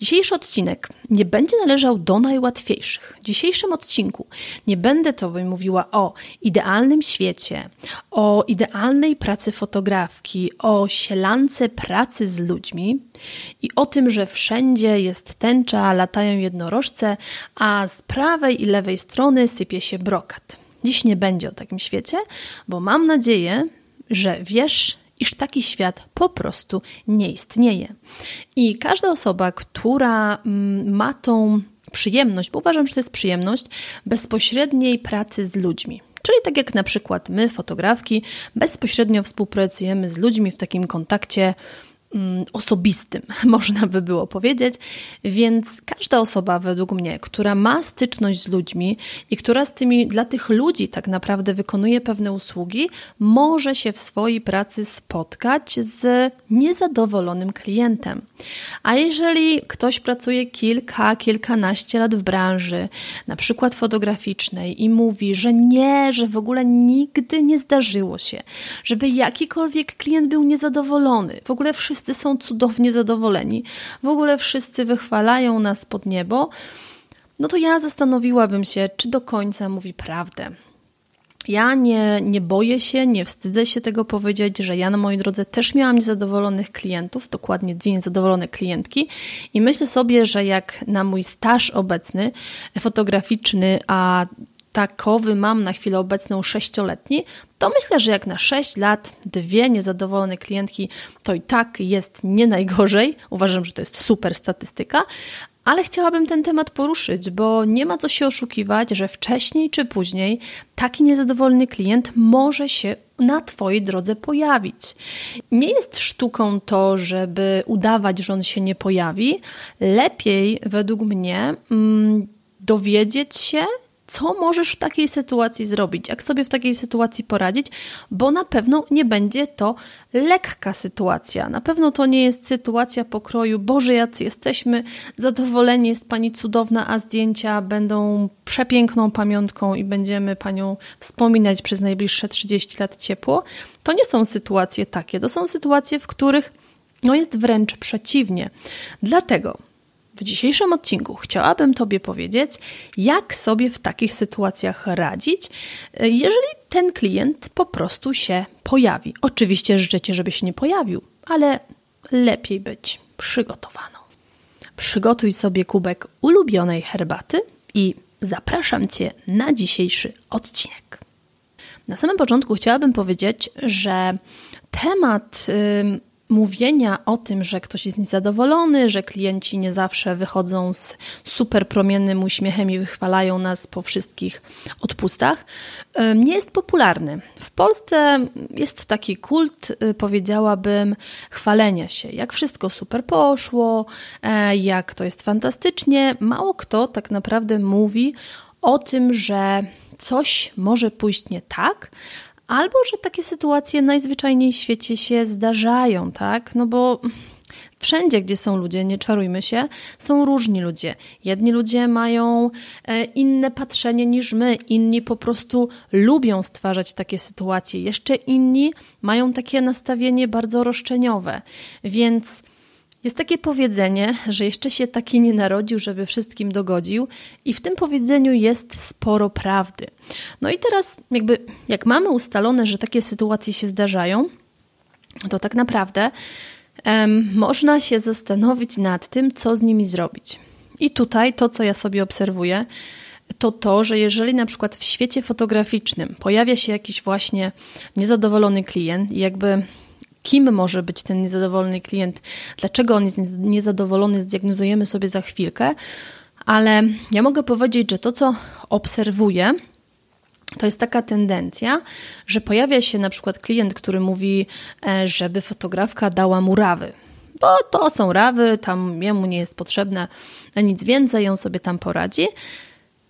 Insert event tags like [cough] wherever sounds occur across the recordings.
Dzisiejszy odcinek nie będzie należał do najłatwiejszych. W dzisiejszym odcinku nie będę Tobie mówiła o idealnym świecie, o idealnej pracy fotografki, o sielance pracy z ludźmi i o tym, że wszędzie jest tęcza, latają jednorożce, a z prawej i lewej strony sypie się brokat. Dziś nie będzie o takim świecie, bo mam nadzieję, że wiesz, iż taki świat po prostu nie istnieje. I każda osoba, która mm, ma tą przyjemność, bo uważam, że to jest przyjemność, bezpośredniej pracy z ludźmi. Czyli tak jak na przykład my, fotografki, bezpośrednio współpracujemy z ludźmi w takim kontakcie osobistym, [laughs] można by było powiedzieć. Więc każda osoba, według mnie, która ma styczność z ludźmi i która z tymi, dla tych ludzi tak naprawdę wykonuje pewne usługi, może się w swojej pracy spotkać z niezadowolonym klientem. A jeżeli ktoś pracuje kilka, kilkanaście lat w branży, na przykład fotograficznej, i mówi, że nie, że w ogóle nigdy nie zdarzyło się, żeby jakikolwiek klient był niezadowolony, w ogóle wszyscy wszyscy są cudownie zadowoleni, w ogóle wszyscy wychwalają nas pod niebo, no to ja zastanowiłabym się, czy do końca mówi prawdę. Ja nie, nie boję się, nie wstydzę się tego powiedzieć, że ja na mojej drodze też miałam niezadowolonych klientów, dokładnie dwie niezadowolone klientki. I myślę sobie, że jak na mój staż obecny, fotograficzny, a takowy mam na chwilę obecną sześcioletni, to myślę, że jak na 6 lat dwie niezadowolone klientki to i tak jest nie najgorzej. Uważam, że to jest super statystyka, ale chciałabym ten temat poruszyć, bo nie ma co się oszukiwać, że wcześniej czy później taki niezadowolony klient może się na Twojej drodze pojawić. Nie jest sztuką to, żeby udawać, że on się nie pojawi. Lepiej, według mnie, mm, dowiedzieć się, co możesz w takiej sytuacji zrobić, jak sobie w takiej sytuacji poradzić, bo na pewno nie będzie to lekka sytuacja. Na pewno to nie jest sytuacja pokroju, Boże, jacy jesteśmy, zadowoleni jest Pani cudowna, a zdjęcia będą przepiękną pamiątką i będziemy Panią wspominać przez najbliższe 30 lat ciepło. To nie są sytuacje takie, to są sytuacje, w których no jest wręcz przeciwnie. Dlatego w dzisiejszym odcinku chciałabym Tobie powiedzieć, jak sobie w takich sytuacjach radzić, jeżeli ten klient po prostu się pojawi. Oczywiście życzę Ci, żeby się nie pojawił, ale lepiej być przygotowaną. Przygotuj sobie kubek ulubionej herbaty i zapraszam Cię na dzisiejszy odcinek. Na samym początku chciałabym powiedzieć, że temat mówienia o tym, że ktoś jest niezadowolony, że klienci nie zawsze wychodzą z super promiennym uśmiechem i wychwalają nas po wszystkich odpustach, nie jest popularny. W Polsce jest taki kult, y, powiedziałabym, chwalenia się, jak wszystko super poszło, e, jak to jest fantastycznie. Mało kto tak naprawdę mówi o tym, że coś może pójść nie tak, albo że takie sytuacje najzwyczajniej w świecie się zdarzają, tak? No bo Wszędzie, gdzie są ludzie, nie czarujmy się, są różni ludzie. Jedni ludzie mają e, inne patrzenie niż my, inni po prostu lubią stwarzać takie sytuacje, jeszcze inni mają takie nastawienie bardzo roszczeniowe. Więc jest takie powiedzenie, że jeszcze się taki nie narodził, żeby wszystkim dogodził, i w tym powiedzeniu jest sporo prawdy. No i teraz, jakby, jak mamy ustalone, że takie sytuacje się zdarzają, to tak naprawdę um, można się zastanowić nad tym, co z nimi zrobić. I tutaj to, co ja sobie obserwuję, to to, że jeżeli na przykład w świecie fotograficznym pojawia się jakiś właśnie niezadowolony klient i jakby kim może być ten niezadowolony klient, dlaczego on jest niezadowolony, zdiagnozujemy sobie za chwilkę, ale ja mogę powiedzieć, że to, co obserwuję, to jest taka tendencja, że pojawia się na przykład klient, który mówi, e, żeby fotografka dała mu rawy. Bo to są rawy, tam jemu nie jest potrzebne nic więcej, on sobie tam poradzi.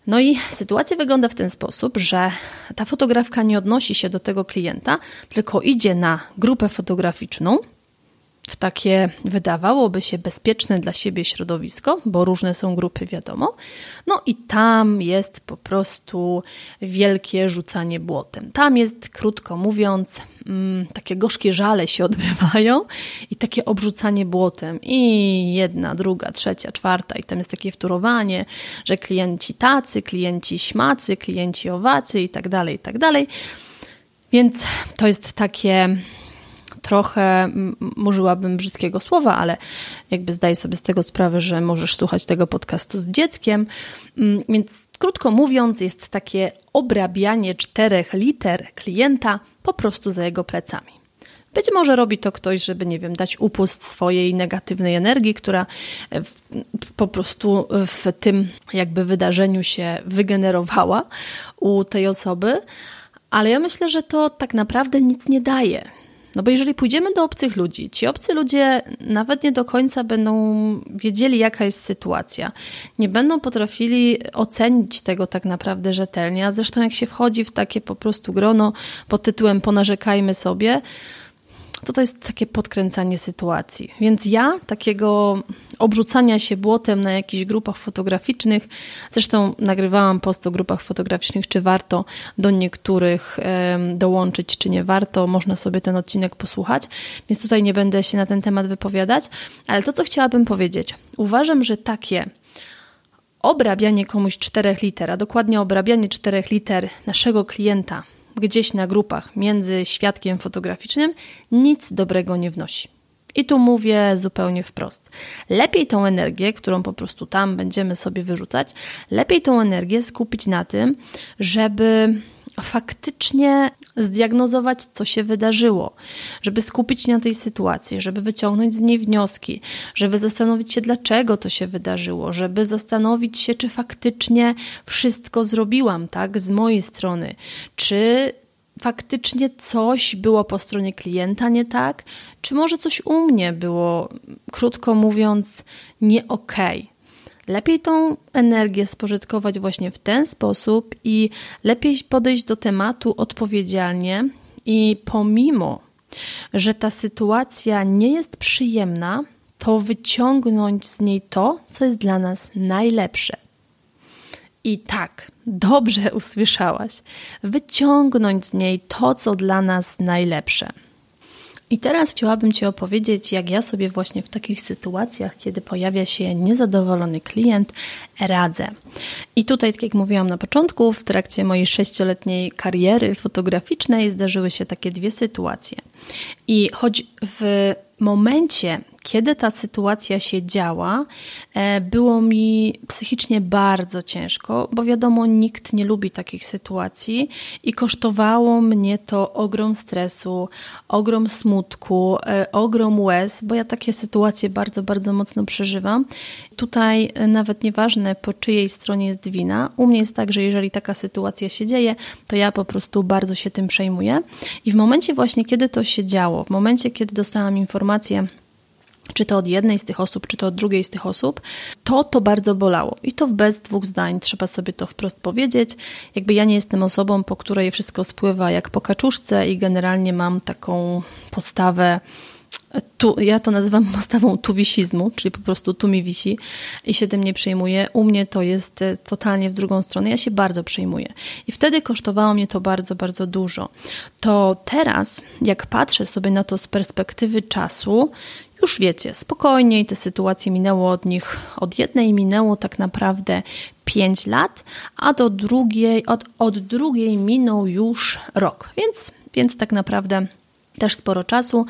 No i sytuacja wygląda w ten sposób, że ta fotografka nie odnosi się do tego klienta, tylko idzie na grupę fotograficzną, w takie wydawałoby się bezpieczne dla siebie środowisko, bo różne są grupy, wiadomo. No i tam jest po prostu wielkie rzucanie błotem. Tam jest, krótko mówiąc, mm, takie gorzkie żale się odbywają i takie obrzucanie błotem. I jedna, druga, trzecia, czwarta, i tam jest takie wturowanie, że klienci tacy, klienci śmacy, klienci owacy i tak dalej, i tak dalej. Więc to jest takie trochę, użyłabym brzydkiego słowa, ale jakby zdaję sobie z tego sprawę, że możesz słuchać tego podcastu z dzieckiem. Więc krótko mówiąc, jest takie obrabianie czterech liter klienta po prostu za jego plecami. Być może robi to ktoś, żeby, nie wiem, dać upust swojej negatywnej energii, która po prostu w tym jakby wydarzeniu się wygenerowała u tej osoby. Ale ja myślę, że to tak naprawdę nic nie daje. No bo jeżeli pójdziemy do obcych ludzi, ci obcy ludzie nawet nie do końca będą wiedzieli, jaka jest sytuacja. Nie będą potrafili ocenić tego tak naprawdę rzetelnie. A zresztą, jak się wchodzi w takie po prostu grono pod tytułem Ponarzekajmy sobie, to to jest takie podkręcanie sytuacji. Więc ja takiego obrzucania się błotem na jakichś grupach fotograficznych, zresztą nagrywałam post o grupach fotograficznych, czy warto do niektórych dołączyć, czy nie warto, można sobie ten odcinek posłuchać, więc tutaj nie będę się na ten temat wypowiadać, ale to, co chciałabym powiedzieć, uważam, że takie obrabianie komuś czterech liter, a dokładnie obrabianie czterech liter naszego klienta gdzieś na grupach między świadkiem fotograficznym nic dobrego nie wnosi. I tu mówię zupełnie wprost. Lepiej tą energię, którą po prostu tam będziemy sobie wyrzucać, lepiej tą energię skupić na tym, żeby faktycznie zdiagnozować, co się wydarzyło, żeby skupić się na tej sytuacji, żeby wyciągnąć z niej wnioski, żeby zastanowić się, dlaczego to się wydarzyło, żeby zastanowić się, czy faktycznie wszystko zrobiłam, tak, z mojej strony, czy faktycznie coś było po stronie klienta nie tak, czy może coś u mnie było, krótko mówiąc, nie okej. Okay. Lepiej tą energię spożytkować właśnie w ten sposób i lepiej podejść do tematu odpowiedzialnie i pomimo, że ta sytuacja nie jest przyjemna, to wyciągnąć z niej to, co jest dla nas najlepsze. I tak, dobrze usłyszałaś, wyciągnąć z niej to, co dla nas najlepsze. I teraz chciałabym Ci opowiedzieć, jak ja sobie właśnie w takich sytuacjach, kiedy pojawia się niezadowolony klient, radzę. I tutaj, tak jak mówiłam na początku, w trakcie mojej sześcioletniej kariery fotograficznej zdarzyły się takie dwie sytuacje. I choć w momencie, kiedy ta sytuacja się działa, e, było mi psychicznie bardzo ciężko, bo wiadomo, nikt nie lubi takich sytuacji i kosztowało mnie to ogrom stresu, ogrom smutku, e, ogrom łez, bo ja takie sytuacje bardzo, bardzo mocno przeżywam. Tutaj e, nawet nieważne po czyjej stronie jest wina, u mnie jest tak, że jeżeli taka sytuacja się dzieje, to ja po prostu bardzo się tym przejmuję. I w momencie właśnie, kiedy to się działo, w momencie, kiedy dostałam informację, czy to od jednej z tych osób, czy to od drugiej z tych osób, to to bardzo bolało. I to bez dwóch zdań, trzeba sobie to wprost powiedzieć. Jakby ja nie jestem osobą, po której wszystko spływa jak po kaczuszce i generalnie mam taką postawę tu, ja to nazywam [laughs] postawą tuwisizmu, czyli po prostu tu mi wisi i się tym nie przejmuję. U mnie to jest e, totalnie w drugą stronę. Ja się bardzo przejmuję. I wtedy kosztowało mnie to bardzo, bardzo dużo. To teraz, jak patrzę sobie na to z perspektywy czasu, już wiecie, spokojniej te sytuacje minęło od nich, od jednej minęło tak naprawdę 5 lat, a do drugiej, od, od drugiej minął już rok, więc, więc tak naprawdę też sporo czasu.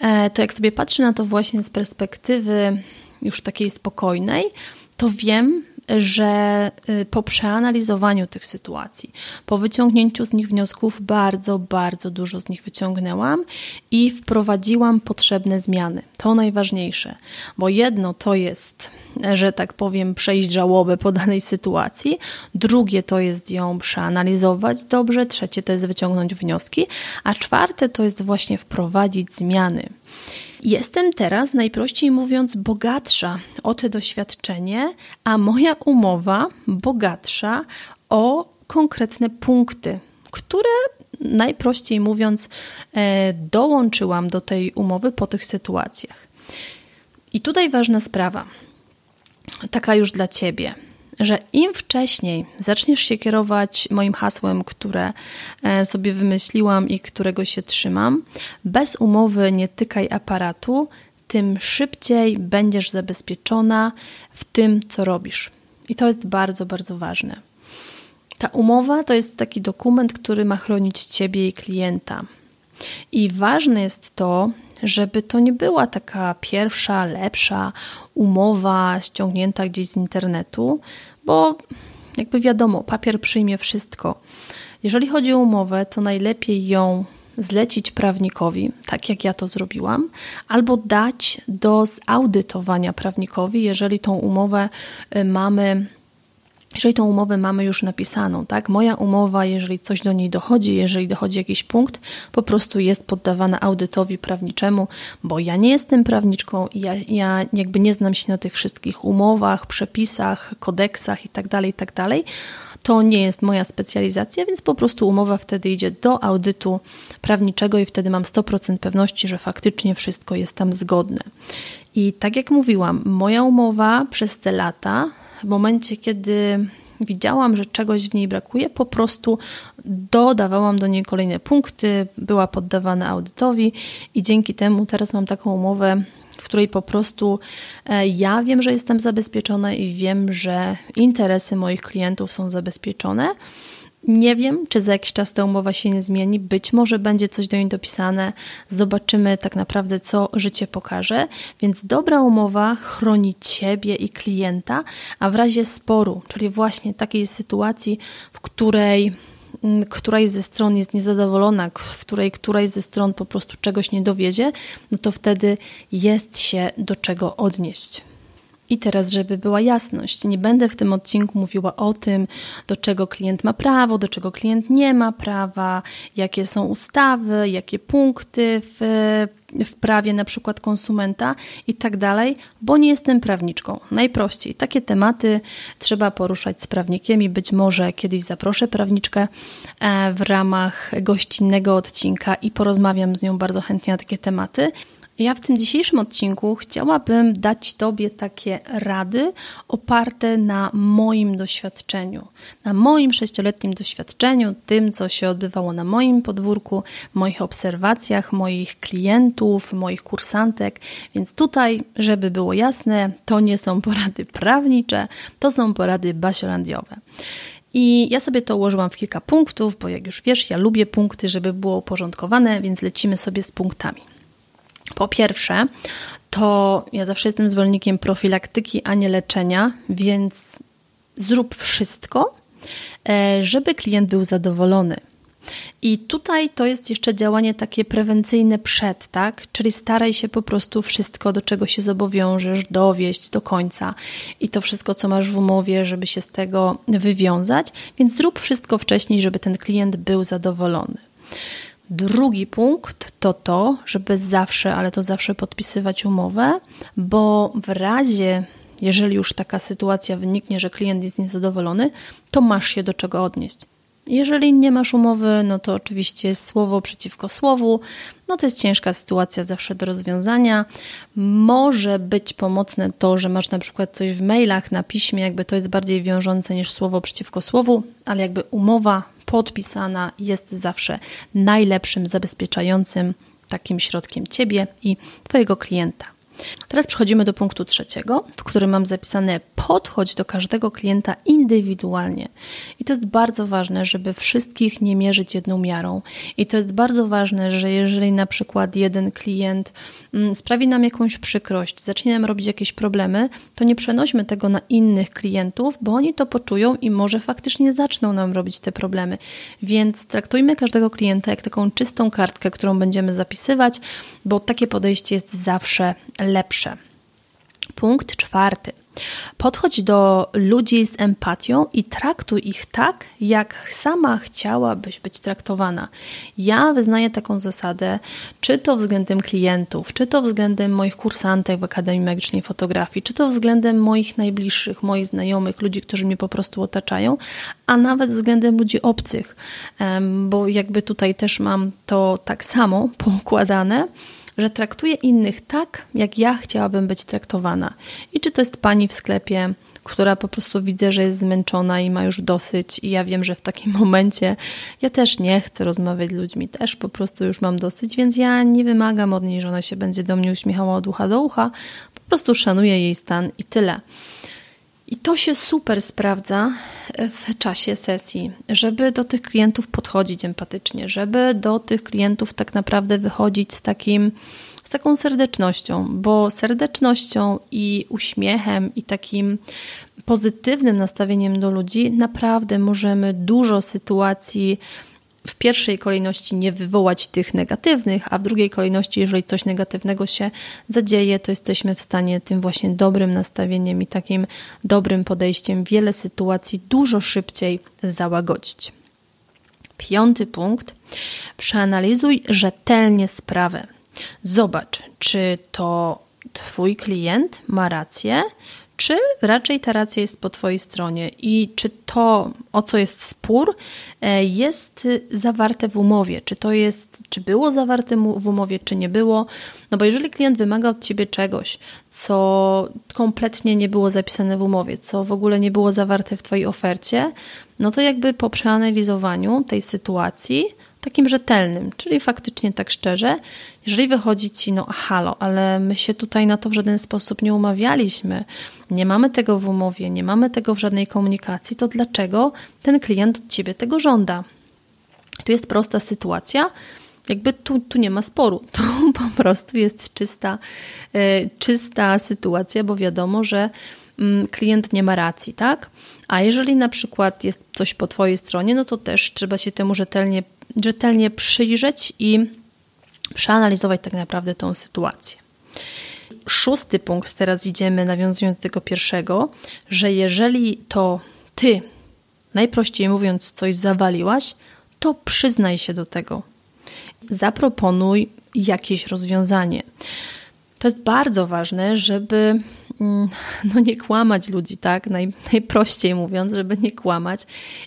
E, to jak sobie patrzę na to właśnie z perspektywy już takiej spokojnej, to wiem, że y, po przeanalizowaniu tych sytuacji, po wyciągnięciu z nich wniosków, bardzo, bardzo dużo z nich wyciągnęłam i wprowadziłam potrzebne zmiany. To najważniejsze, bo jedno to jest, że tak powiem, przejść żałobę po danej sytuacji, drugie to jest ją przeanalizować dobrze, trzecie to jest wyciągnąć wnioski, a czwarte to jest właśnie wprowadzić zmiany. Jestem teraz, najprościej mówiąc, bogatsza. O to doświadczenie, a moja umowa bogatsza o konkretne punkty, które najprościej mówiąc e, dołączyłam do tej umowy po tych sytuacjach. I tutaj ważna sprawa, taka już dla Ciebie że im wcześniej zaczniesz się kierować moim hasłem, które e, sobie wymyśliłam i którego się trzymam, bez umowy nie tykaj aparatu, tym szybciej będziesz zabezpieczona w tym, co robisz. I to jest bardzo, bardzo ważne. Ta umowa to jest taki dokument, który ma chronić Ciebie i klienta. I ważne jest to, żeby to nie była taka pierwsza, lepsza umowa ściągnięta gdzieś z internetu, bo jakby wiadomo, papier przyjmie wszystko. Jeżeli chodzi o umowę, to najlepiej ją zlecić prawnikowi, tak jak ja to zrobiłam, albo dać do zaudytowania prawnikowi, jeżeli tą umowę y, mamy jeżeli tą umowę mamy już napisaną, tak? Moja umowa, jeżeli coś do niej dochodzi, jeżeli dochodzi jakiś punkt, po prostu jest poddawana audytowi prawniczemu, bo ja nie jestem prawniczką i ja, ja jakby nie znam się na tych wszystkich umowach, przepisach, kodeksach itd., tak itd. Tak to nie jest moja specjalizacja, więc po prostu umowa wtedy idzie do audytu prawniczego i wtedy mam 100% pewności, że faktycznie wszystko jest tam zgodne. I tak jak mówiłam, moja umowa przez te lata momencie, kiedy widziałam, że czegoś w niej brakuje, po prostu dodawałam do niej kolejne punkty, była poddawana audytowi i dzięki temu teraz mam taką umowę, w której po prostu e, ja wiem, że jestem zabezpieczona i wiem, że interesy moich klientów są zabezpieczone. Nie wiem, czy za jakiś czas ta umowa się nie zmieni. Być może będzie coś do niej dopisane. Zobaczymy tak naprawdę, co życie pokaże. Więc dobra umowa chroni ciebie i klienta, a w razie sporu, czyli właśnie takiej sytuacji, w której mm, któraś ze stron jest niezadowolona, w której któraś ze stron po prostu czegoś nie dowiedzie, no to wtedy jest się do czego odnieść. I teraz, żeby była jasność, nie będę w tym odcinku mówiła o tym, do czego klient ma prawo, do czego klient nie ma prawa, jakie są ustawy, jakie punkty w, w prawie na przykład konsumenta i tak dalej, bo nie jestem prawniczką. Najprościej. Takie tematy trzeba poruszać z prawnikiem i być może kiedyś zaproszę prawniczkę e, w ramach gościnnego odcinka i porozmawiam z nią bardzo chętnie na takie tematy. Ja w tym dzisiejszym odcinku chciałabym dać Tobie takie rady oparte na moim doświadczeniu, na moim sześcioletnim doświadczeniu, tym, co się odbywało na moim podwórku, moich obserwacjach, moich klientów, moich kursantek. Więc tutaj, żeby było jasne, to nie są porady prawnicze, to są porady basiolandiowe. I ja sobie to ułożyłam w kilka punktów, bo jak już wiesz, ja lubię punkty, żeby było uporządkowane, więc lecimy sobie z punktami. Po pierwsze, to ja zawsze jestem zwolennikiem profilaktyki, a nie leczenia, więc zrób wszystko, e, żeby klient był zadowolony. I tutaj to jest jeszcze działanie takie prewencyjne przed, tak? Czyli staraj się po prostu wszystko, do czego się zobowiążesz, dowieść do końca i to wszystko, co masz w umowie, żeby się z tego wywiązać, więc zrób wszystko wcześniej, żeby ten klient był zadowolony. Drugi punkt to to, żeby zawsze, ale to zawsze podpisywać umowę, bo w razie, jeżeli już taka sytuacja wyniknie, że klient jest niezadowolony, to masz się do czego odnieść. Jeżeli nie masz umowy, no to oczywiście jest słowo przeciwko słowu. No to jest ciężka sytuacja zawsze do rozwiązania. Może być pomocne to, że masz na przykład coś w mailach, na piśmie, jakby to jest bardziej wiążące niż słowo przeciwko słowu, ale jakby umowa podpisana jest zawsze najlepszym zabezpieczającym takim środkiem ciebie i twojego klienta. Teraz przechodzimy do punktu trzeciego, w którym mam zapisane podchodź do każdego klienta indywidualnie. I to jest bardzo ważne, żeby wszystkich nie mierzyć jedną miarą. I to jest bardzo ważne, że jeżeli na przykład jeden klient mm, sprawi nam jakąś przykrość, zacznie nam robić jakieś problemy, to nie przenośmy tego na innych klientów, bo oni to poczują i może faktycznie zaczną nam robić te problemy. Więc traktujmy każdego klienta jak taką czystą kartkę, którą będziemy zapisywać, bo takie podejście jest zawsze lepsze. Punkt czwarty. Podchodź do ludzi z empatią i traktuj ich tak, jak sama chciałabyś być traktowana. Ja wyznaję taką zasadę, czy to względem klientów, czy to względem moich kursantek w Akademii Magicznej Fotografii, czy to względem moich najbliższych, moich znajomych, ludzi, którzy mnie po prostu otaczają, a nawet względem ludzi obcych, bo jakby tutaj też mam to tak samo poukładane że traktuję innych tak, jak ja chciałabym być traktowana. I czy to jest pani w sklepie, która po prostu widzę, że jest zmęczona i ma już dosyć, i ja wiem, że w takim [laughs] momencie ja też nie chcę rozmawiać z ludźmi, też po prostu już mam dosyć, więc ja nie wymagam od niej, że ona się będzie do mnie uśmiechała od ucha do ucha, po prostu szanuję jej stan i tyle. I to się super sprawdza w czasie sesji, żeby do tych klientów podchodzić empatycznie, żeby do tych klientów tak naprawdę wychodzić z takim z taką serdecznością, bo serdecznością i uśmiechem i takim pozytywnym nastawieniem do ludzi naprawdę możemy dużo sytuacji w pierwszej kolejności nie wywołać tych negatywnych, a w drugiej kolejności, jeżeli coś negatywnego się zadzieje, to jesteśmy w stanie tym właśnie dobrym nastawieniem i takim dobrym podejściem wiele sytuacji dużo szybciej załagodzić. Piąty punkt. Przeanalizuj rzetelnie sprawę. Zobacz, czy to Twój klient ma rację, czy raczej ta racja jest po Twojej stronie i czy to, o co jest spór, e, jest zawarte w umowie, czy to jest, czy było zawarte w umowie, czy nie było. No bo jeżeli klient wymaga od Ciebie czegoś, co kompletnie nie było zapisane w umowie, co w ogóle nie było zawarte w Twojej ofercie, no to jakby po przeanalizowaniu tej sytuacji, takim rzetelnym, czyli faktycznie tak szczerze, jeżeli wychodzi ci, no halo, ale my się tutaj na to w żaden sposób nie umawialiśmy, nie mamy tego w umowie, nie mamy tego w żadnej komunikacji, to dlaczego ten klient od ciebie tego żąda? Tu jest prosta sytuacja, jakby tu, tu nie ma sporu, [laughs] to po prostu jest czysta, yy, czysta sytuacja, bo wiadomo, że yy, klient nie ma racji, tak? A jeżeli na przykład jest coś po Twojej stronie, no to też trzeba się temu rzetelnie rzetelnie przyjrzeć i przeanalizować tak naprawdę tą sytuację. Szósty punkt, teraz idziemy nawiązując do tego pierwszego, że jeżeli to ty, najprościej mówiąc, coś zawaliłaś, to przyznaj się do tego. Zaproponuj jakieś rozwiązanie. To jest bardzo ważne, żeby no nie kłamać ludzi, tak? Naj, najprościej mówiąc, żeby nie kłamać.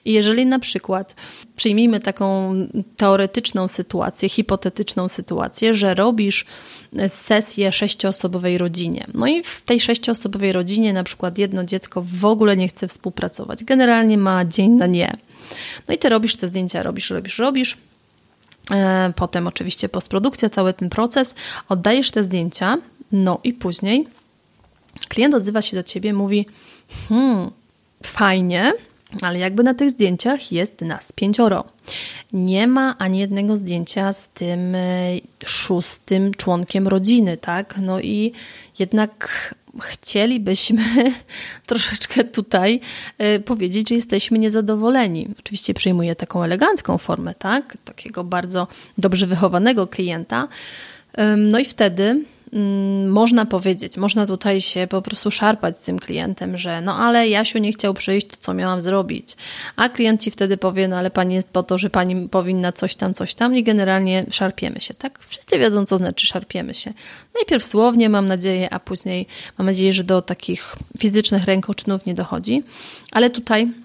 I jeżeli na przykład przyjmijmy taką teoretyczną sytuację, hipotetyczną sytuację, że robisz sesję sześcioosobowej rodzinie. No i w tej sześcioosobowej rodzinie na przykład jedno dziecko w ogóle nie chce współpracować. Generalnie ma dzień na nie. No i ty robisz te zdjęcia, robisz, robisz, robisz. E, potem oczywiście postprodukcja, cały ten proces, oddajesz te zdjęcia, no i później klient odzywa się do ciebie, mówi: Hmm, fajnie, ale jakby na tych zdjęciach jest nas pięcioro. Nie ma ani jednego zdjęcia z tym e, szóstym członkiem rodziny, tak? No i jednak chcielibyśmy [laughs] troszeczkę tutaj e, powiedzieć, że jesteśmy niezadowoleni. Oczywiście przyjmuję taką elegancką formę, tak? Takiego bardzo dobrze wychowanego klienta. No i wtedy można powiedzieć, można tutaj się po prostu szarpać z tym klientem, że no ale Jasiu nie chciał przyjść, to co miałam zrobić? A klient ci wtedy powie, no ale pani jest po to, że pani powinna coś tam, coś tam i generalnie szarpiemy się, tak? Wszyscy wiedzą, co znaczy szarpiemy się. Najpierw słownie, mam nadzieję, a później mam nadzieję, że do takich fizycznych rękoczynów nie dochodzi, ale tutaj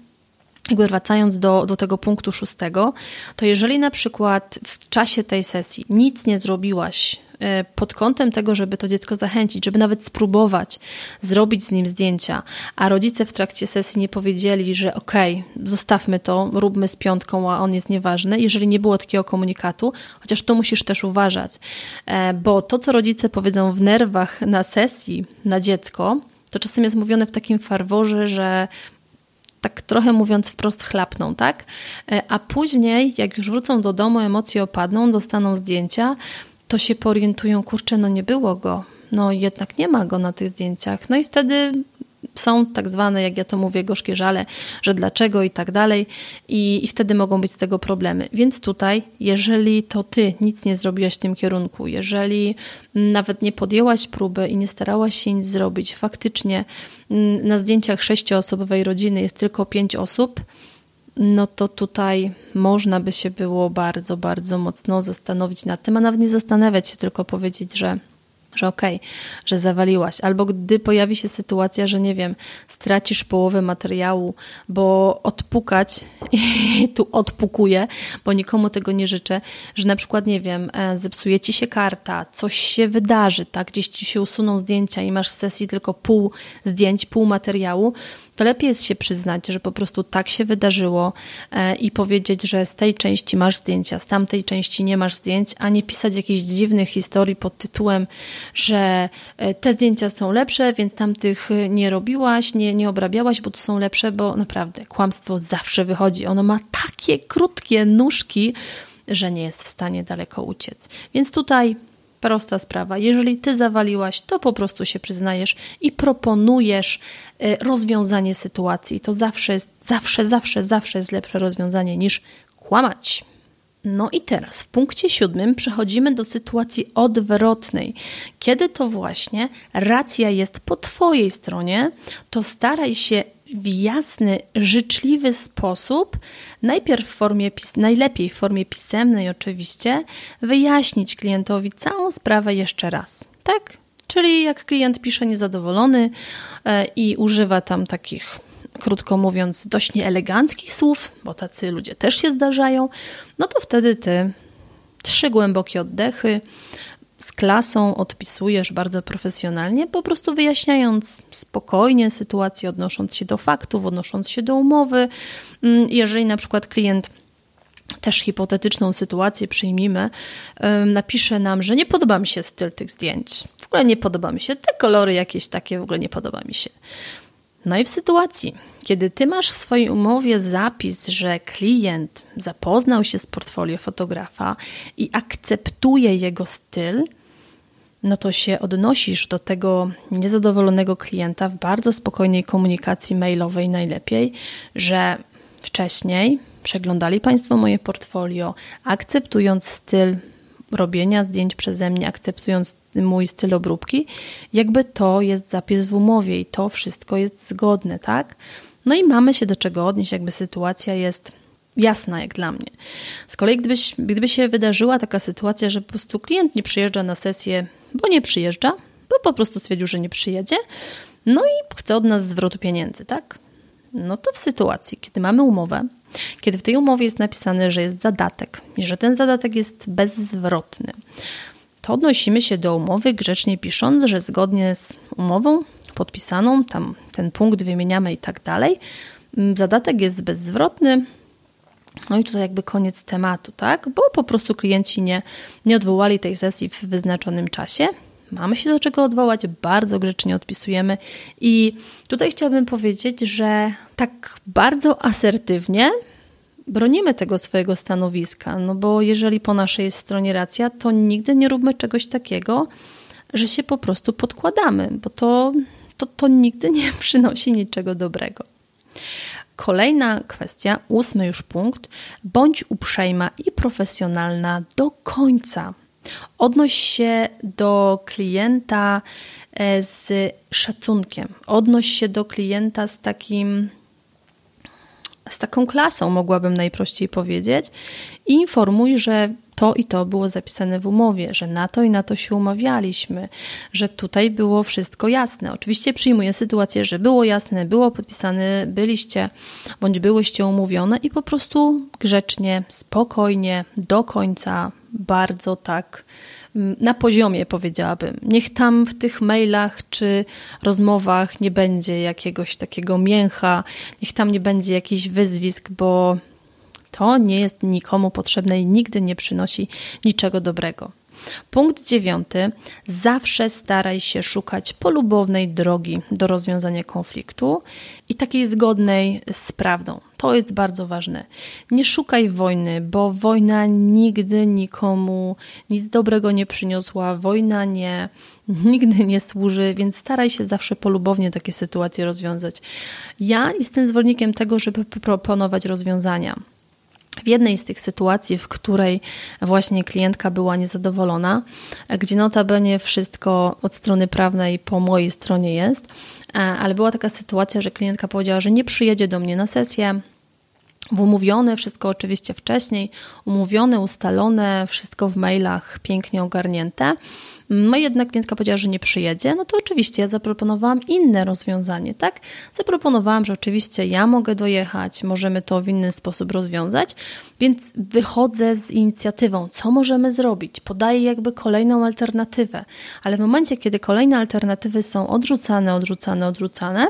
jakby wracając do, do tego punktu szóstego, to jeżeli na przykład w czasie tej sesji nic nie zrobiłaś e, pod kątem tego, żeby to dziecko zachęcić, żeby nawet spróbować zrobić z nim zdjęcia, a rodzice w trakcie sesji nie powiedzieli, że okej, okay, zostawmy to, róbmy z piątką, a on jest nieważny, jeżeli nie było takiego komunikatu, chociaż to musisz też uważać, e, bo to, co rodzice powiedzą w nerwach na sesji na dziecko, to czasem jest mówione w takim farworze, że tak trochę mówiąc wprost chlapną, tak? E, a później, jak już wrócą do domu, emocje opadną, dostaną zdjęcia, to się porientują, kurczę, no nie było go, no jednak nie ma go na tych zdjęciach. No i wtedy są tak zwane, jak ja to mówię, gorzkie żale, że dlaczego i tak dalej, i, i wtedy mogą być z tego problemy. Więc tutaj, jeżeli to ty nic nie zrobiłaś w tym kierunku, jeżeli nawet nie podjęłaś próby i nie starałaś się nic zrobić, faktycznie mm, na zdjęciach sześcioosobowej rodziny jest tylko pięć osób, no to tutaj można by się było bardzo, bardzo mocno zastanowić nad tym, a nawet nie zastanawiać się, tylko powiedzieć, że że okej, okay, że zawaliłaś. Albo gdy pojawi się sytuacja, że nie wiem, stracisz połowę materiału, bo odpukać, [laughs] i tu odpukuję, bo nikomu tego nie życzę, że na przykład, nie wiem, e, zepsuje ci się karta, coś się wydarzy, tak, gdzieś ci się usuną zdjęcia i masz z sesji tylko pół zdjęć, pół materiału, to lepiej jest się przyznać, że po prostu tak się wydarzyło e, i powiedzieć, że z tej części masz zdjęcia, z tamtej części nie masz zdjęć, a nie pisać jakichś dziwnych historii pod tytułem, że e, te zdjęcia są lepsze, więc tamtych e, nie robiłaś, nie, nie obrabiałaś, bo to są lepsze, bo naprawdę kłamstwo zawsze wychodzi. Ono ma takie krótkie nóżki, że nie jest w stanie daleko uciec. Więc tutaj Prosta sprawa. Jeżeli ty zawaliłaś, to po prostu się przyznajesz i proponujesz y, rozwiązanie sytuacji. To zawsze zawsze, zawsze, zawsze jest lepsze rozwiązanie niż kłamać. No i teraz w punkcie siódmym przechodzimy do sytuacji odwrotnej. Kiedy to właśnie racja jest po Twojej stronie, to staraj się w jasny, życzliwy sposób, najpierw w formie, najlepiej w formie pisemnej oczywiście, wyjaśnić klientowi całą sprawę jeszcze raz. Tak? Czyli jak klient pisze niezadowolony e, i używa tam takich krótko mówiąc, dość nieeleganckich słów, bo tacy ludzie też się zdarzają, no to wtedy ty trzy głębokie oddechy, z klasą odpisujesz bardzo profesjonalnie, po prostu wyjaśniając spokojnie sytuację, odnosząc się do faktów, odnosząc się do umowy. Mm, jeżeli na przykład klient też hipotetyczną sytuację przyjmijmy, napisze nam, że nie podoba mi się styl tych zdjęć. W ogóle nie podoba mi się te kolory jakieś takie, w ogóle nie podoba mi się. No i w sytuacji, kiedy ty masz w swojej umowie zapis, że klient zapoznał się z portfolio fotografa i akceptuje jego styl, no to się odnosisz do tego niezadowolonego klienta w bardzo spokojnej komunikacji mailowej najlepiej, że wcześniej przeglądali Państwo moje portfolio, akceptując styl robienia zdjęć przeze mnie, akceptując mój styl obróbki, jakby to jest zapis w umowie i to wszystko jest zgodne, tak? No i mamy się do czego odnieść, jakby sytuacja jest jasna jak dla mnie. Z kolei gdybyś, gdyby się wydarzyła taka sytuacja, że po prostu klient nie przyjeżdża na sesję, bo nie przyjeżdża, bo po prostu stwierdził, że nie przyjedzie, no i chce od nas zwrotu pieniędzy, tak? No to w sytuacji, kiedy mamy umowę, kiedy w tej umowie jest napisane, że jest zadatek i że ten zadatek jest bezzwrotny, to odnosimy się do umowy grzecznie pisząc, że zgodnie z umową podpisaną, tam ten punkt wymieniamy i tak dalej, mm, zadatek jest bezzwrotny. No i tutaj jakby koniec tematu, tak? Bo po prostu klienci nie, nie odwołali tej sesji w wyznaczonym czasie. Mamy się do czego odwołać, bardzo grzecznie odpisujemy. I tutaj chciałabym powiedzieć, że tak bardzo asertywnie bronimy tego swojego stanowiska, no bo jeżeli po naszej stronie racja, to nigdy nie róbmy czegoś takiego, że się po prostu podkładamy, bo to, to, to nigdy nie [laughs] przynosi niczego dobrego. Kolejna kwestia, ósmy już punkt. Bądź uprzejma i profesjonalna do końca. Odnoś się do klienta e, z szacunkiem. Odnoś się do klienta z takim z taką klasą, mogłabym najprościej powiedzieć, i informuj, że to i to było zapisane w umowie, że na to i na to się umawialiśmy, że tutaj było wszystko jasne. Oczywiście przyjmuję sytuację, że było jasne, było podpisane, byliście bądź byłyście umówione i po prostu grzecznie, spokojnie, do końca, bardzo tak mm, na poziomie, powiedziałabym. Niech tam w tych mailach czy rozmowach nie będzie jakiegoś takiego mięcha, niech tam nie będzie jakichś wyzwisk, bo to nie jest nikomu potrzebne i nigdy nie przynosi niczego dobrego. Punkt dziewiąty. Zawsze staraj się szukać polubownej drogi do rozwiązania konfliktu i takiej zgodnej z prawdą. To jest bardzo ważne. Nie szukaj wojny, bo wojna nigdy nikomu nic dobrego nie przyniosła. Wojna nie, nigdy nie służy, więc staraj się zawsze polubownie takie sytuacje rozwiązać. Ja jestem zwolennikiem tego, żeby proponować rozwiązania. W jednej z tych sytuacji, w której właśnie klientka była niezadowolona, gdzie notabene wszystko od strony prawnej po mojej stronie jest, e, ale była taka sytuacja, że klientka powiedziała, że nie przyjedzie do mnie na sesję, umówione, wszystko oczywiście wcześniej, umówione, ustalone, wszystko w mailach pięknie ogarnięte. No jednak klientka powiedziała, że nie przyjedzie, no to oczywiście ja zaproponowałam inne rozwiązanie, tak? Zaproponowałam, że oczywiście ja mogę dojechać, możemy to w inny sposób rozwiązać, więc wychodzę z inicjatywą, co możemy zrobić, podaję jakby kolejną alternatywę, ale w momencie, kiedy kolejne alternatywy są odrzucane, odrzucane, odrzucane,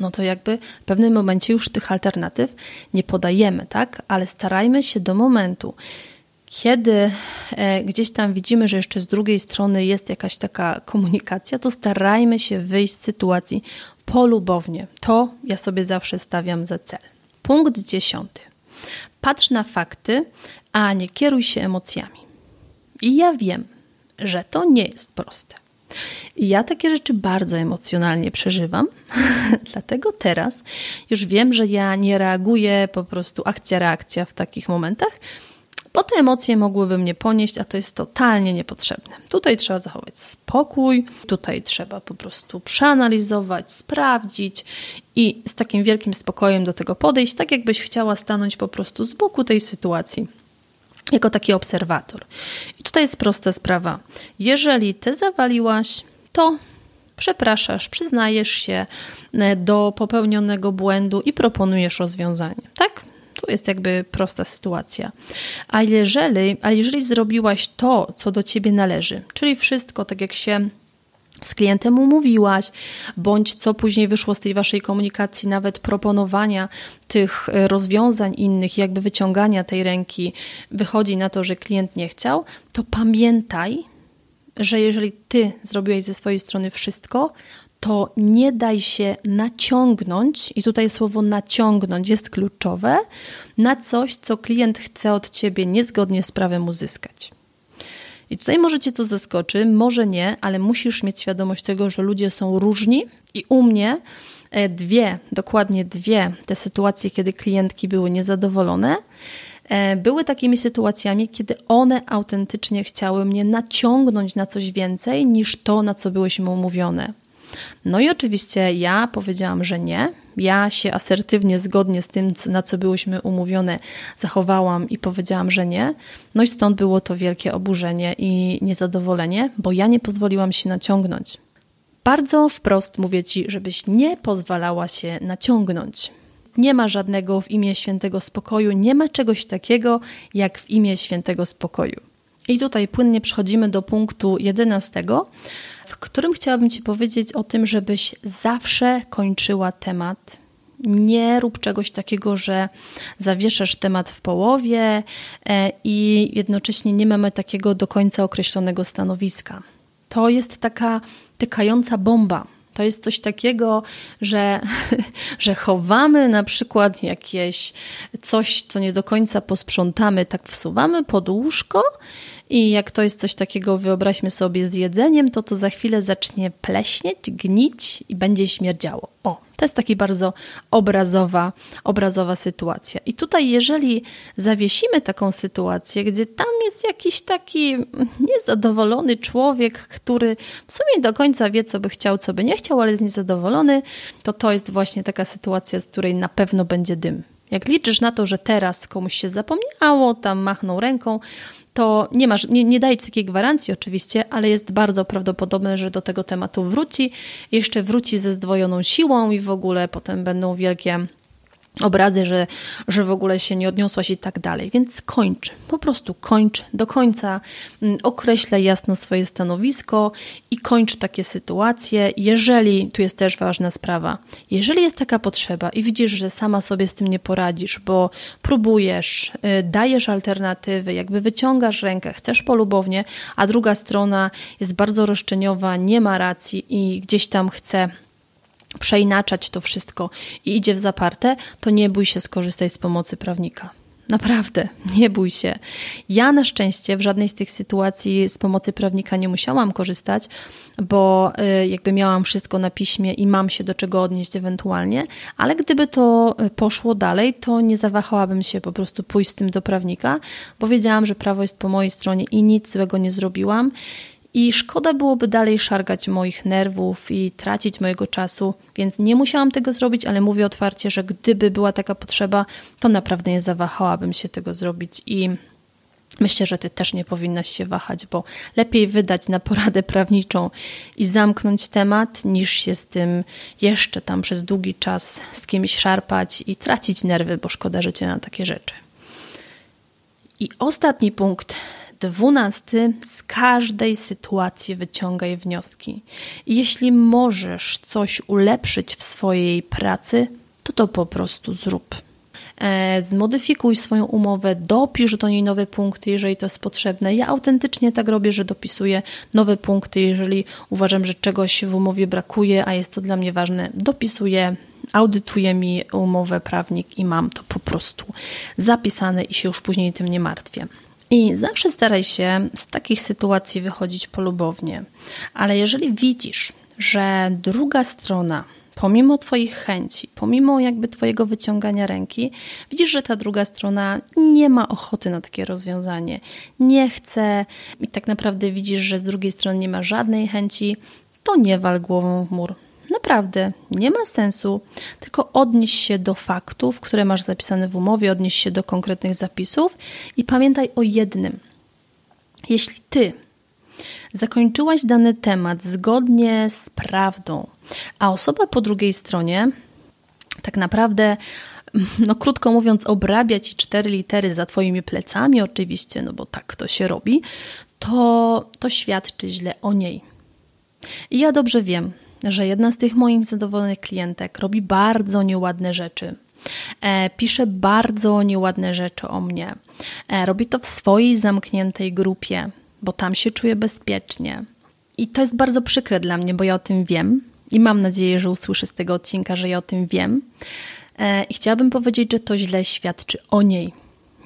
no to jakby w pewnym momencie już tych alternatyw nie podajemy, tak? Ale starajmy się do momentu, kiedy e, gdzieś tam widzimy, że jeszcze z drugiej strony jest jakaś taka komunikacja, to starajmy się wyjść z sytuacji polubownie. To ja sobie zawsze stawiam za cel. Punkt dziesiąty. Patrz na fakty, a nie kieruj się emocjami. I ja wiem, że to nie jest proste. I ja takie rzeczy bardzo emocjonalnie przeżywam, [laughs] dlatego teraz już wiem, że ja nie reaguję po prostu akcja-reakcja w takich momentach, bo te emocje mogłyby mnie ponieść, a to jest totalnie niepotrzebne. Tutaj trzeba zachować spokój, tutaj trzeba po prostu przeanalizować, sprawdzić i z takim wielkim spokojem do tego podejść, tak jakbyś chciała stanąć po prostu z boku tej sytuacji jako taki obserwator. I tutaj jest prosta sprawa. Jeżeli ty zawaliłaś, to przepraszasz, przyznajesz się e, do popełnionego błędu i proponujesz rozwiązanie. Tak? To jest jakby prosta sytuacja. A jeżeli, a jeżeli zrobiłaś to, co do ciebie należy, czyli wszystko tak jak się z klientem umówiłaś, bądź co później wyszło z tej waszej komunikacji, nawet proponowania tych e, rozwiązań innych, jakby wyciągania tej ręki, wychodzi na to, że klient nie chciał, to pamiętaj, że jeżeli ty zrobiłeś ze swojej strony wszystko, to nie daj się naciągnąć, i tutaj słowo naciągnąć jest kluczowe, na coś, co klient chce od ciebie niezgodnie z prawem uzyskać. I tutaj może cię to zaskoczy, może nie, ale musisz mieć świadomość tego, że ludzie są różni i u mnie e, dwie, dokładnie dwie te sytuacje, kiedy klientki były niezadowolone, e, były takimi sytuacjami, kiedy one autentycznie chciały mnie naciągnąć na coś więcej niż to, na co byłyśmy umówione. No i oczywiście ja powiedziałam, że nie. Ja się asertywnie, zgodnie z tym, na co byłyśmy umówione, zachowałam i powiedziałam, że nie. No i stąd było to wielkie oburzenie i niezadowolenie, bo ja nie pozwoliłam się naciągnąć. Bardzo wprost mówię ci, żebyś nie pozwalała się naciągnąć. Nie ma żadnego w imię świętego spokoju, nie ma czegoś takiego jak w imię świętego spokoju. I tutaj płynnie przechodzimy do punktu jedenastego, w którym chciałabym Ci powiedzieć o tym, żebyś zawsze kończyła temat. Nie rób czegoś takiego, że zawieszasz temat w połowie e, i jednocześnie nie mamy takiego do końca określonego stanowiska. To jest taka tykająca bomba. To jest coś takiego, że, [laughs] że chowamy na przykład jakieś coś, co nie do końca posprzątamy, tak wsuwamy pod łóżko i jak to jest coś takiego, wyobraźmy sobie z jedzeniem, to to za chwilę zacznie pleśnieć, gnić i będzie śmierdziało. O, to jest taka bardzo obrazowa, obrazowa sytuacja. I tutaj, jeżeli zawiesimy taką sytuację, gdzie tam jest jakiś taki niezadowolony człowiek, który w sumie do końca wie, co by chciał, co by nie chciał, ale jest niezadowolony, to to jest właśnie taka sytuacja, z której na pewno będzie dym. Jak liczysz na to, że teraz komuś się zapomniało, tam machnął ręką, to nie masz, nie, nie daje ci takiej gwarancji oczywiście, ale jest bardzo prawdopodobne, że do tego tematu wróci, jeszcze wróci ze zdwojoną siłą i w ogóle potem będą wielkie obrazy, że, że w ogóle się nie odniosłaś i tak dalej. Więc kończ, po prostu kończ do końca, mm, określaj jasno swoje stanowisko i kończ takie sytuacje. Jeżeli, tu jest też ważna sprawa, jeżeli jest taka potrzeba i widzisz, że sama sobie z tym nie poradzisz, bo próbujesz, y, dajesz alternatywy, jakby wyciągasz rękę, chcesz polubownie, a druga strona jest bardzo roszczeniowa, nie ma racji i gdzieś tam chce przeinaczać to wszystko i idzie w zaparte, to nie bój się skorzystać z pomocy prawnika. Naprawdę, [laughs] nie bój się. Ja na szczęście w żadnej z tych sytuacji z pomocy prawnika nie musiałam korzystać, bo y, jakby miałam wszystko na piśmie i mam się do czego odnieść ewentualnie, ale gdyby to y, poszło dalej, to nie zawahałabym się po prostu pójść z tym do prawnika, bo wiedziałam, że prawo jest po mojej stronie i nic złego nie zrobiłam i szkoda byłoby dalej szargać moich nerwów i tracić mojego czasu, więc nie musiałam tego zrobić, ale mówię otwarcie, że gdyby była taka potrzeba, to naprawdę nie zawahałabym się tego zrobić i Myślę, że ty też nie powinnaś się wahać, bo lepiej wydać na poradę prawniczą i zamknąć temat, niż się z tym jeszcze tam przez długi czas z kimś szarpać i tracić nerwy, bo szkoda życia na takie rzeczy. I ostatni punkt Dwunasty, z każdej sytuacji wyciągaj wnioski. jeśli możesz coś ulepszyć w swojej pracy, to to po prostu zrób. E, zmodyfikuj swoją umowę, dopisz do niej nowe punkty, jeżeli to jest potrzebne. Ja autentycznie tak robię, że dopisuję nowe punkty, jeżeli uważam, że czegoś w umowie brakuje, a jest to dla mnie ważne, dopisuję audytuje mi umowę prawnik i mam to po prostu zapisane i się już później tym nie martwię. I zawsze staraj się z takich sytuacji wychodzić polubownie. Ale jeżeli widzisz, że druga strona, pomimo Twoich chęci, pomimo jakby Twojego wyciągania ręki, widzisz, że ta druga strona nie ma ochoty na takie rozwiązanie, nie chce i tak naprawdę widzisz, że z drugiej strony nie ma żadnej chęci, to nie wal głową w mur. Naprawdę nie ma sensu, tylko odnieś się do faktów, które masz zapisane w umowie, odnieś się do konkretnych zapisów i pamiętaj o jednym. Jeśli ty zakończyłaś dany temat zgodnie z prawdą, a osoba po drugiej stronie tak naprawdę no krótko mówiąc, obrabia ci cztery litery za twoimi plecami, oczywiście, no bo tak to się robi, to, to świadczy źle o niej. I ja dobrze wiem, że jedna z tych moich zadowolonych klientek robi bardzo nieładne rzeczy. E, pisze bardzo nieładne rzeczy o mnie. E, robi to w swojej zamkniętej grupie, bo tam się czuje bezpiecznie. I to jest bardzo przykre dla mnie, bo ja o tym wiem i mam nadzieję, że usłyszę z tego odcinka, że ja o tym wiem. E, I chciałabym powiedzieć, że to źle świadczy o niej,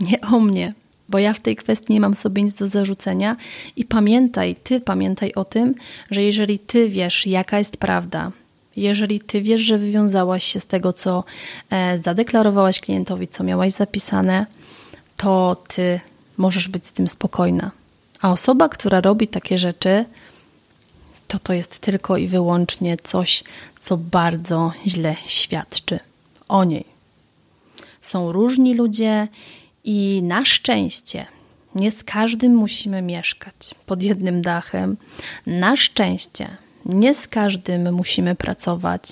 nie o mnie bo ja w tej kwestii nie mam sobie nic do zarzucenia. I pamiętaj, ty pamiętaj o tym, że jeżeli ty wiesz, jaka jest prawda, jeżeli ty wiesz, że wywiązałaś się z tego, co e, zadeklarowałaś klientowi, co miałaś zapisane, to ty możesz być z tym spokojna. A osoba, która robi takie rzeczy, to to jest tylko i wyłącznie coś, co bardzo źle świadczy o niej. Są różni ludzie i na szczęście nie z każdym musimy mieszkać pod jednym dachem. Na szczęście nie z każdym musimy pracować.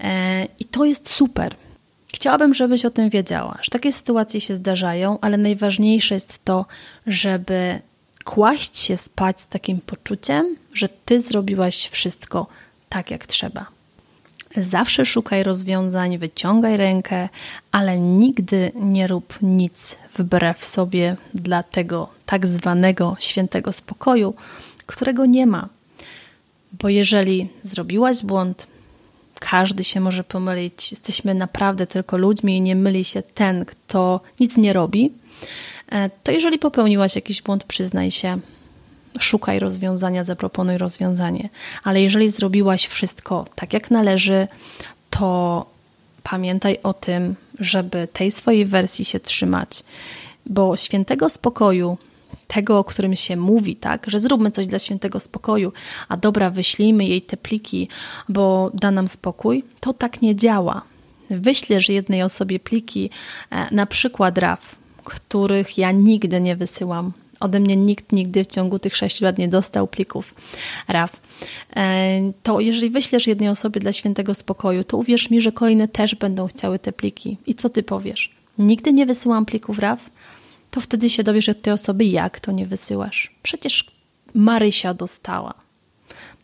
E, I to jest super. Chciałabym, żebyś o tym wiedziała, że takie sytuacje się zdarzają, ale najważniejsze jest to, żeby kłaść się spać z takim poczuciem, że ty zrobiłaś wszystko tak, jak trzeba. Zawsze szukaj rozwiązań, wyciągaj rękę, ale nigdy nie rób nic wbrew sobie dla tego tak zwanego świętego spokoju, którego nie ma. Bo jeżeli zrobiłaś błąd, każdy się może pomylić, jesteśmy naprawdę tylko ludźmi i nie myli się ten, kto nic nie robi, e, to jeżeli popełniłaś jakiś błąd, przyznaj się, szukaj rozwiązania, zaproponuj rozwiązanie. Ale jeżeli zrobiłaś wszystko tak, jak należy, to pamiętaj o tym, żeby tej swojej wersji się trzymać, bo świętego spokoju, tego, o którym się mówi, tak, że zróbmy coś dla świętego spokoju, a dobra, wyślijmy jej te pliki, bo da nam spokój, to tak nie działa. wyślesz jednej osobie pliki, e, na przykład RAW, których ja nigdy nie wysyłam, ode mnie nikt nigdy w ciągu tych 6 lat nie dostał plików RAW. E, to jeżeli wyślesz jednej osobie dla świętego spokoju, to uwierz mi, że kolejne też będą chciały te pliki. I co ty powiesz? Nigdy nie wysyłam plików RAW? To wtedy się dowiesz od tej osoby, jak to nie wysyłasz. Przecież Marysia dostała.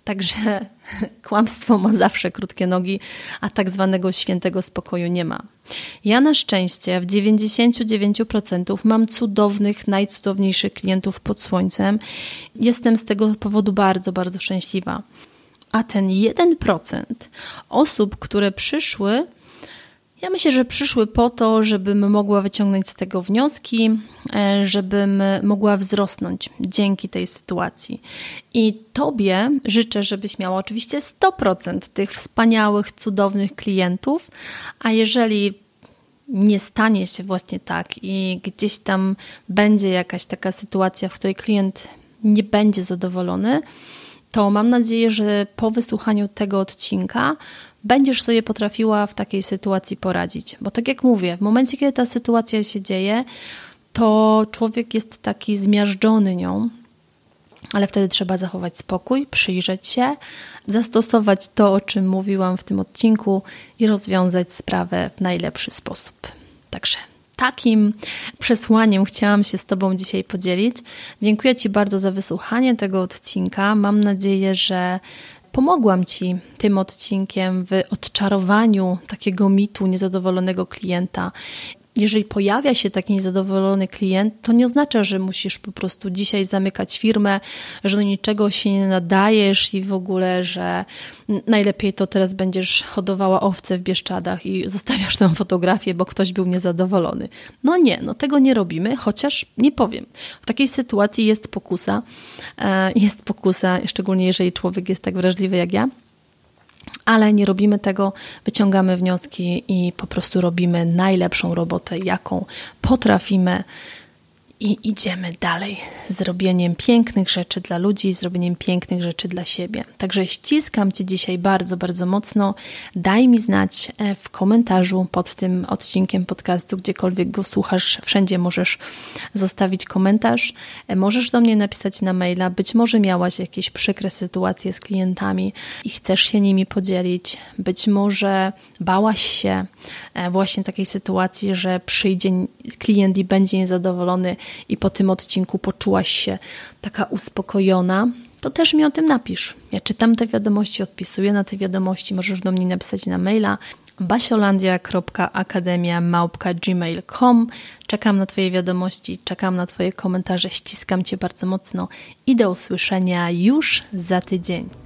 Także [laughs] kłamstwo ma zawsze krótkie nogi, a tak zwanego świętego spokoju nie ma. Ja na szczęście w 99% mam cudownych, najcudowniejszych klientów pod słońcem. Jestem z tego powodu bardzo, bardzo szczęśliwa. A ten 1% osób, które przyszły, ja myślę, że przyszły po to, żebym mogła wyciągnąć z tego wnioski, e, żebym mogła wzrosnąć dzięki tej sytuacji. I Tobie życzę, żebyś miała oczywiście 100% tych wspaniałych, cudownych klientów, a jeżeli nie stanie się właśnie tak i gdzieś tam będzie jakaś taka sytuacja, w której klient nie będzie zadowolony, to mam nadzieję, że po wysłuchaniu tego odcinka będziesz sobie potrafiła w takiej sytuacji poradzić. Bo tak jak mówię, w momencie, kiedy ta sytuacja się dzieje, to człowiek jest taki zmiażdżony nią, ale wtedy trzeba zachować spokój, przyjrzeć się, zastosować to, o czym mówiłam w tym odcinku i rozwiązać sprawę w najlepszy sposób. Także takim przesłaniem chciałam się z Tobą dzisiaj podzielić. Dziękuję Ci bardzo za wysłuchanie tego odcinka. Mam nadzieję, że pomogłam Ci tym odcinkiem w odczarowaniu takiego mitu niezadowolonego klienta jeżeli pojawia się taki niezadowolony klient, to nie oznacza, że musisz po prostu dzisiaj zamykać firmę, że do niczego się nie nadajesz i w ogóle, że najlepiej to teraz będziesz hodowała owce w Bieszczadach i [laughs] zostawiasz tę fotografię, bo ktoś był niezadowolony. No nie, no tego nie robimy, chociaż nie powiem. W takiej sytuacji jest pokusa, e, jest pokusa, szczególnie jeżeli człowiek jest tak wrażliwy jak ja, ale nie robimy tego, wyciągamy wnioski i po prostu robimy najlepszą robotę, jaką potrafimy i idziemy dalej z robieniem pięknych rzeczy dla ludzi, z robieniem pięknych rzeczy dla siebie. Także ściskam Cię dzisiaj bardzo, bardzo mocno. Daj mi znać e, w komentarzu pod tym odcinkiem podcastu, gdziekolwiek go słuchasz, wszędzie możesz zostawić komentarz. E, możesz do mnie napisać na maila. Być może miałaś jakieś przykre sytuacje z klientami i chcesz się nimi podzielić. Być może bałaś się właśnie takiej sytuacji, że przyjdzie klient i będzie niezadowolony i po tym odcinku poczułaś się taka uspokojona, to też mi o tym napisz. Ja czytam te wiadomości, odpisuję na te wiadomości, możesz do mnie napisać na maila basiolandia.akademia.gmail.com Czekam na Twoje wiadomości, czekam na Twoje komentarze, ściskam Cię bardzo mocno i do usłyszenia już za tydzień.